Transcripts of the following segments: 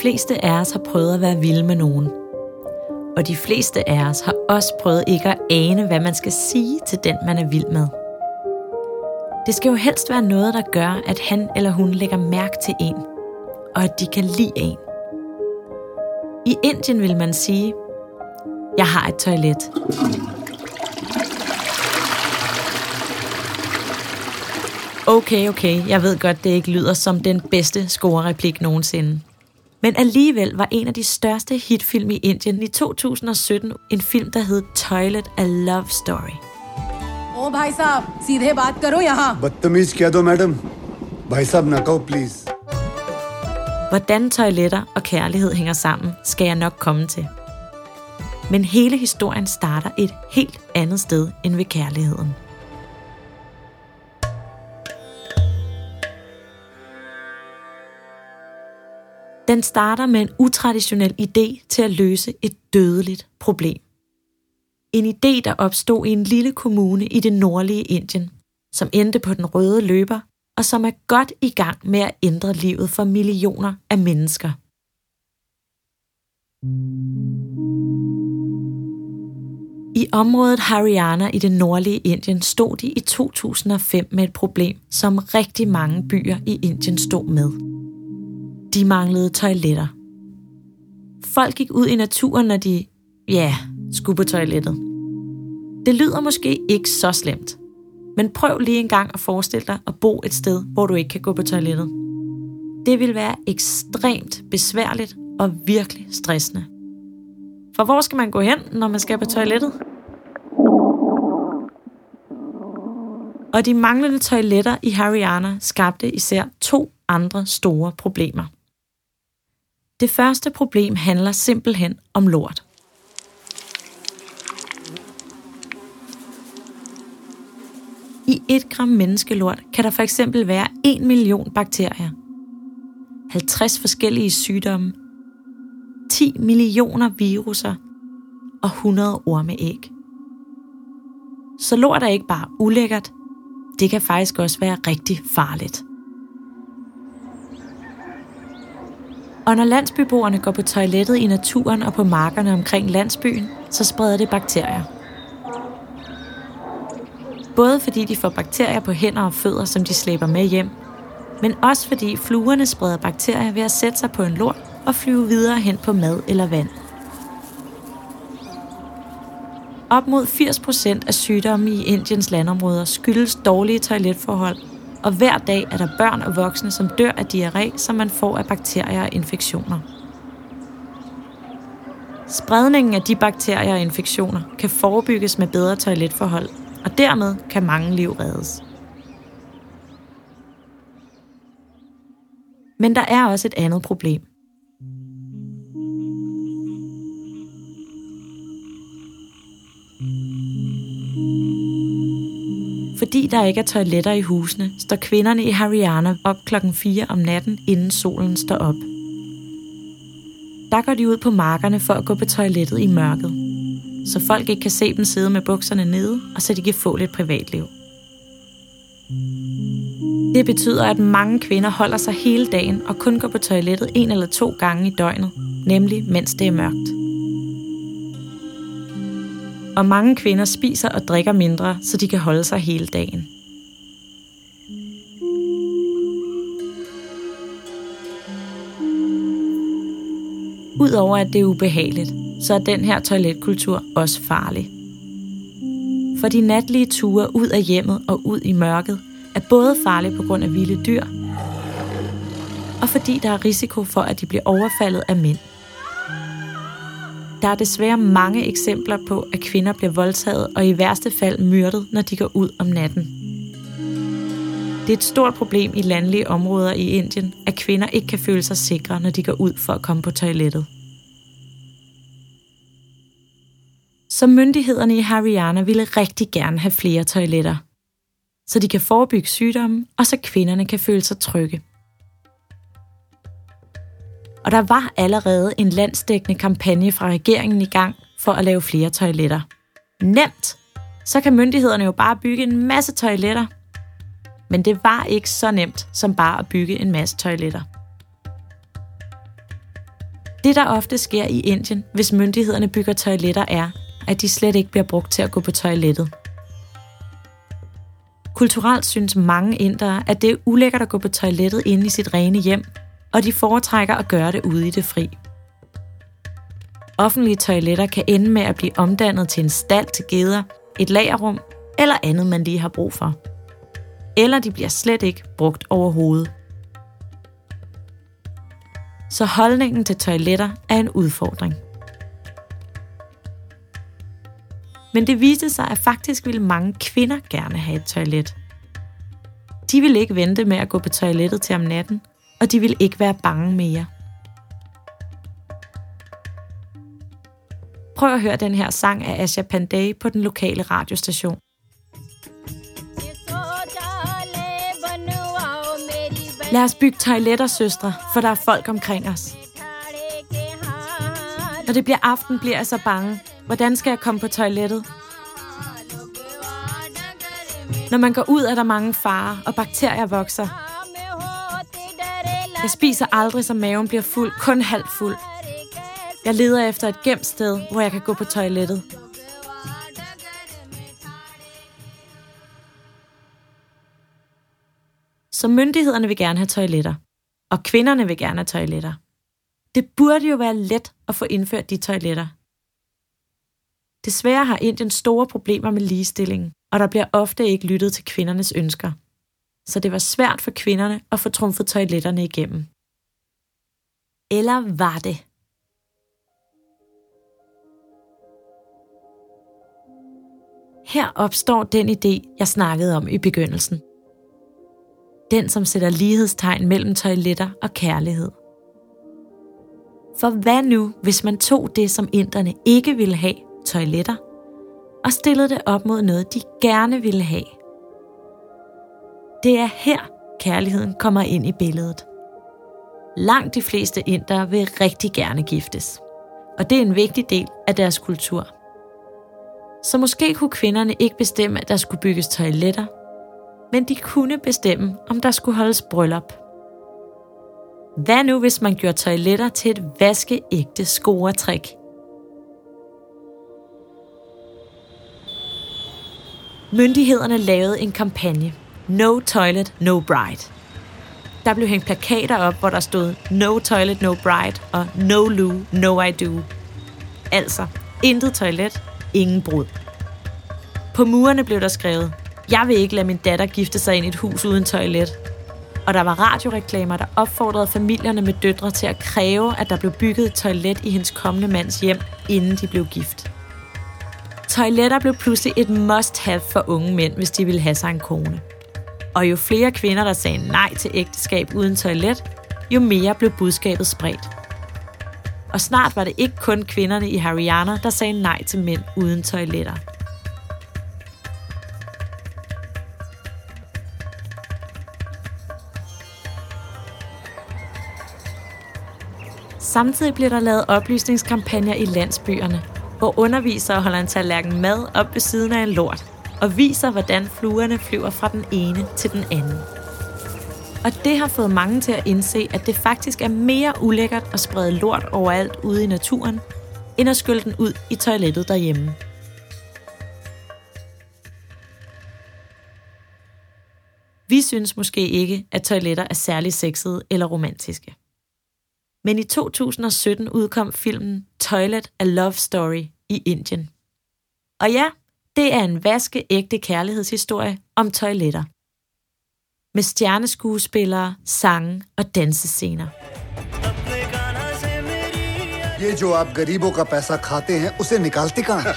fleste af os har prøvet at være vilde med nogen. Og de fleste af os har også prøvet ikke at ane, hvad man skal sige til den, man er vild med. Det skal jo helst være noget, der gør, at han eller hun lægger mærke til en, og at de kan lide en. I Indien vil man sige, jeg har et toilet. Okay, okay, jeg ved godt, det ikke lyder som den bedste scorereplik nogensinde. Men alligevel var en af de største hitfilm i Indien i 2017 en film, der hed Toilet A Love Story. Oh, bhai sahab, sidhe baat karo yahan. Badtamiz kya do, madam. Bhai sahab, na kaho, please. Hvordan toiletter og kærlighed hænger sammen, skal jeg nok komme til. Men hele historien starter et helt andet sted end ved kærligheden. Den starter med en utraditionel idé til at løse et dødeligt problem. En idé, der opstod i en lille kommune i det nordlige Indien, som endte på den røde løber, og som er godt i gang med at ændre livet for millioner af mennesker. I området Haryana i det nordlige Indien stod de i 2005 med et problem, som rigtig mange byer i Indien stod med. De manglede toiletter. Folk gik ud i naturen, når de, ja, skulle på toilettet. Det lyder måske ikke så slemt, men prøv lige en gang at forestille dig at bo et sted, hvor du ikke kan gå på toilettet. Det vil være ekstremt besværligt og virkelig stressende. For hvor skal man gå hen, når man skal på toilettet? Og de manglende toiletter i Haryana skabte især to andre store problemer. Det første problem handler simpelthen om lort. I et gram menneskelort kan der for eksempel være 1 million bakterier, 50 forskellige sygdomme, 10 millioner viruser og 100 ormeæg. Så lort er ikke bare ulækkert, det kan faktisk også være rigtig farligt. Og når landsbyboerne går på toilettet i naturen og på markerne omkring landsbyen, så spreder det bakterier. Både fordi de får bakterier på hænder og fødder, som de slæber med hjem, men også fordi fluerne spreder bakterier ved at sætte sig på en lort og flyve videre hen på mad eller vand. Op mod 80% af sygdomme i Indiens landområder skyldes dårlige toiletforhold, og hver dag er der børn og voksne, som dør af diarré, som man får af bakterier og infektioner. Spredningen af de bakterier og infektioner kan forebygges med bedre toiletforhold, og dermed kan mange liv reddes. Men der er også et andet problem. Fordi der ikke er toiletter i husene, står kvinderne i Haryana op klokken 4 om natten, inden solen står op. Der går de ud på markerne for at gå på toilettet i mørket, så folk ikke kan se dem sidde med bukserne nede, og så de kan få lidt privatliv. Det betyder, at mange kvinder holder sig hele dagen og kun går på toilettet en eller to gange i døgnet, nemlig mens det er mørkt. Og mange kvinder spiser og drikker mindre, så de kan holde sig hele dagen. Udover at det er ubehageligt, så er den her toiletkultur også farlig. For de natlige ture ud af hjemmet og ud i mørket er både farlige på grund af vilde dyr, og fordi der er risiko for, at de bliver overfaldet af mænd. Der er desværre mange eksempler på, at kvinder bliver voldtaget og i værste fald myrdet, når de går ud om natten. Det er et stort problem i landlige områder i Indien, at kvinder ikke kan føle sig sikre, når de går ud for at komme på toilettet. Så myndighederne i Haryana ville rigtig gerne have flere toiletter, så de kan forebygge sygdomme, og så kvinderne kan føle sig trygge. Og der var allerede en landsdækkende kampagne fra regeringen i gang for at lave flere toiletter. Nemt! Så kan myndighederne jo bare bygge en masse toiletter. Men det var ikke så nemt som bare at bygge en masse toiletter. Det, der ofte sker i Indien, hvis myndighederne bygger toiletter, er, at de slet ikke bliver brugt til at gå på toilettet. Kulturelt synes mange indere, at det er ulækkert at gå på toilettet inde i sit rene hjem, og de foretrækker at gøre det ude i det fri. Offentlige toiletter kan ende med at blive omdannet til en stald til geder, et lagerrum eller andet, man lige har brug for. Eller de bliver slet ikke brugt overhovedet. Så holdningen til toiletter er en udfordring. Men det viste sig, at faktisk ville mange kvinder gerne have et toilet. De ville ikke vente med at gå på toilettet til om natten, og de ville ikke være bange mere. Prøv at høre den her sang af Asha Pandey på den lokale radiostation. Lad os bygge toiletter, søstre, for der er folk omkring os. Når det bliver aften, bliver jeg så bange. Hvordan skal jeg komme på toilettet? Når man går ud, er der mange farer, og bakterier vokser. Jeg spiser aldrig, så maven bliver fuld, kun halvt fuld. Jeg leder efter et gemt sted, hvor jeg kan gå på toilettet. Så myndighederne vil gerne have toiletter, og kvinderne vil gerne have toiletter. Det burde jo være let at få indført de toiletter. Desværre har Indien store problemer med ligestilling, og der bliver ofte ikke lyttet til kvindernes ønsker. Så det var svært for kvinderne at få trumfet toiletterne igennem. Eller var det? Her opstår den idé, jeg snakkede om i begyndelsen. Den, som sætter lighedstegn mellem toiletter og kærlighed. For hvad nu, hvis man tog det, som inderne ikke ville have, toiletter, og stillede det op mod noget, de gerne ville have? Det er her, kærligheden kommer ind i billedet. Langt de fleste indere vil rigtig gerne giftes. Og det er en vigtig del af deres kultur. Så måske kunne kvinderne ikke bestemme, at der skulle bygges toiletter, men de kunne bestemme, om der skulle holdes bryllup. Hvad nu, hvis man gjorde toiletter til et vaskeægte scoretrik? Myndighederne lavede en kampagne. No toilet, no bride. Der blev hængt plakater op, hvor der stod No toilet, no bride og No loo, no I do. Altså, intet toilet, ingen brud. På murene blev der skrevet, jeg vil ikke lade min datter gifte sig ind i et hus uden toilet. Og der var radioreklamer, der opfordrede familierne med døtre til at kræve, at der blev bygget et toilet i hendes kommende mands hjem, inden de blev gift. Toiletter blev pludselig et must-have for unge mænd, hvis de ville have sig en kone. Og jo flere kvinder, der sagde nej til ægteskab uden toilet, jo mere blev budskabet spredt. Og snart var det ikke kun kvinderne i Haryana, der sagde nej til mænd uden toiletter. Samtidig bliver der lavet oplysningskampagner i landsbyerne, hvor undervisere holder en tallerken mad op ved siden af en lort og viser, hvordan fluerne flyver fra den ene til den anden. Og det har fået mange til at indse, at det faktisk er mere ulækkert at sprede lort overalt ude i naturen, end at skylle den ud i toilettet derhjemme. Vi synes måske ikke, at toiletter er særlig sexede eller romantiske. Men i 2017 udkom filmen Toilet A Love Story i Indien. Og ja, det er en vaskeægte kærlighedshistorie om toiletter. Med stjerneskuespillere, sange og dansescener. ये जो आप गरीबों का पैसा खाते हैं उसे निकालते कहाँ हैं?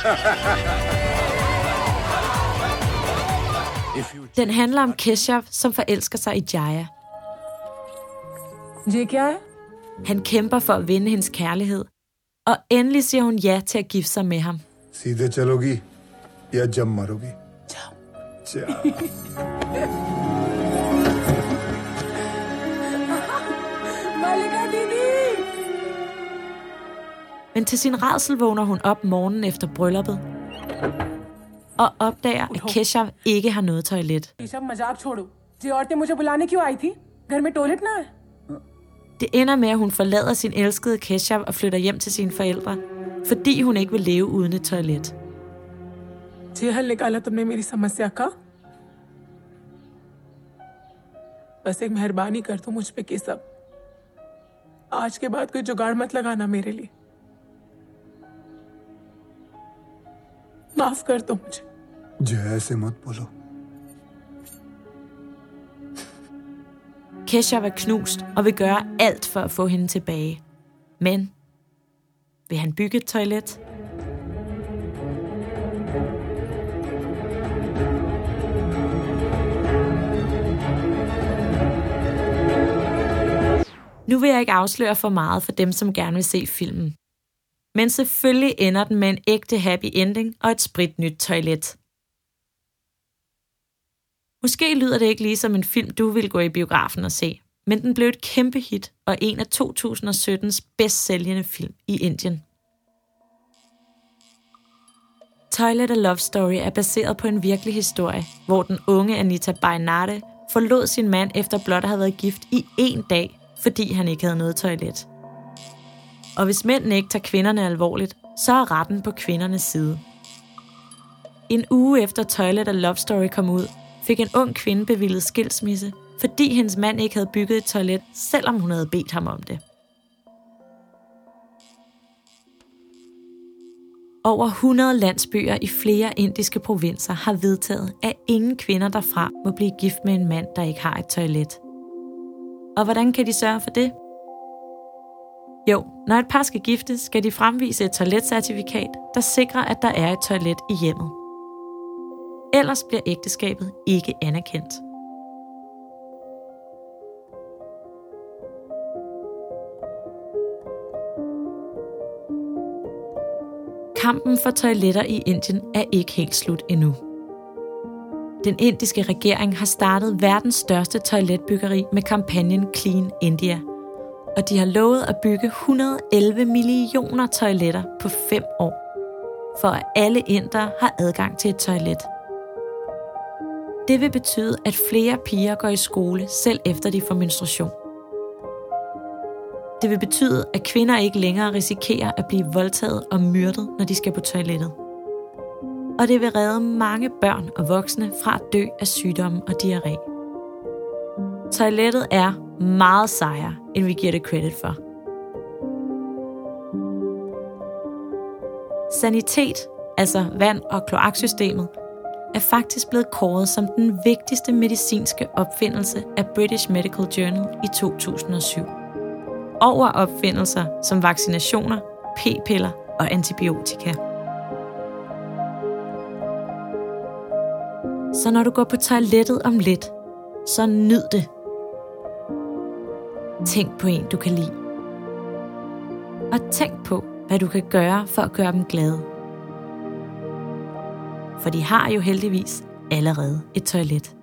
Den handler om Keshav, som forelsker sig i Jaya. ये क्या है Han kæmper for at vinde hendes kærlighed, og endelig siger hun ja til at gifte sig med ham. सीधे चलोगी या जम मारोगी जा मालिका दीदी Men til sin rædsel vågner hun op morgenen efter brylluppet og opdager, at Keshav ikke har noget toilet. ये सब मजाक छोड़ो ये औरतें मुझे बुलाने क्यों आई थी घर में टॉयलेट ना है Det ender med, at hun forlader sin elskede Keshav og flytter hjem til sine forældre, fordi hun ikke vil leve uden et toilet. ये हल निकाला तुमने मेरी समस्या का। बस एक मेहरबानी कर दो मुझ पे कि सब आज के बाद कोई जुगाड़ मत लगाना मेरे लिए। माफ़ कर दो मुझे। जय ऐसे मत बोलो। Keshav er knust og vil gøre alt for at få hende tilbage. Men vil han bygge et toilet? Nu vil jeg ikke afsløre for meget for dem, som gerne vil se filmen. Men selvfølgelig ender den med en ægte happy ending og et spritnyt toilet. Måske lyder det ikke lige som en film, du vil gå i biografen og se, men den blev et kæmpe hit og en af 2017's bedst sælgende film i Indien. Toilet og Love Story er baseret på en virkelig historie, hvor den unge Anita Bainarte forlod sin mand efter blot at have været gift i en dag, fordi han ikke havde noget toilet. Og hvis mændene ikke tager kvinderne alvorligt, så er retten på kvindernes side. En uge efter Toilet A Love Story kom ud, fik en ung kvinde bevillet skilsmisse, fordi hendes mand ikke havde bygget et toilet, selvom hun havde bedt ham om det. Over 100 landsbyer i flere indiske provinser har vedtaget, at ingen kvinder derfra må blive gift med en mand, der ikke har et toilet. Og hvordan kan de sørge for det? Jo, når et par skal giftes, skal de fremvise et toiletcertifikat, der sikrer, at der er et toilet i hjemmet. Ellers bliver ægteskabet ikke anerkendt. Kampen for toiletter i Indien er ikke helt slut endnu. Den indiske regering har startet verdens største toiletbyggeri med kampagnen Clean India, og de har lovet at bygge 111 millioner toiletter på fem år, for at alle indere har adgang til et toilet. Det vil betyde, at flere piger går i skole, selv efter de får menstruation. Det vil betyde, at kvinder ikke længere risikerer at blive voldtaget og myrdet, når de skal på toilettet. Og det vil redde mange børn og voksne fra at dø af sygdomme og diarré. Toilettet er meget sejere, end vi giver det credit for. Sanitet, altså vand- og kloaksystemet, er faktisk blevet kåret som den vigtigste medicinske opfindelse af British Medical Journal i 2007. Over opfindelser som vaccinationer, p-piller og antibiotika. Så når du går på toilettet om lidt, så nyd det. Tænk på en, du kan lide. Og tænk på, hvad du kan gøre for at gøre dem glade. For de har jo heldigvis allerede et toilet.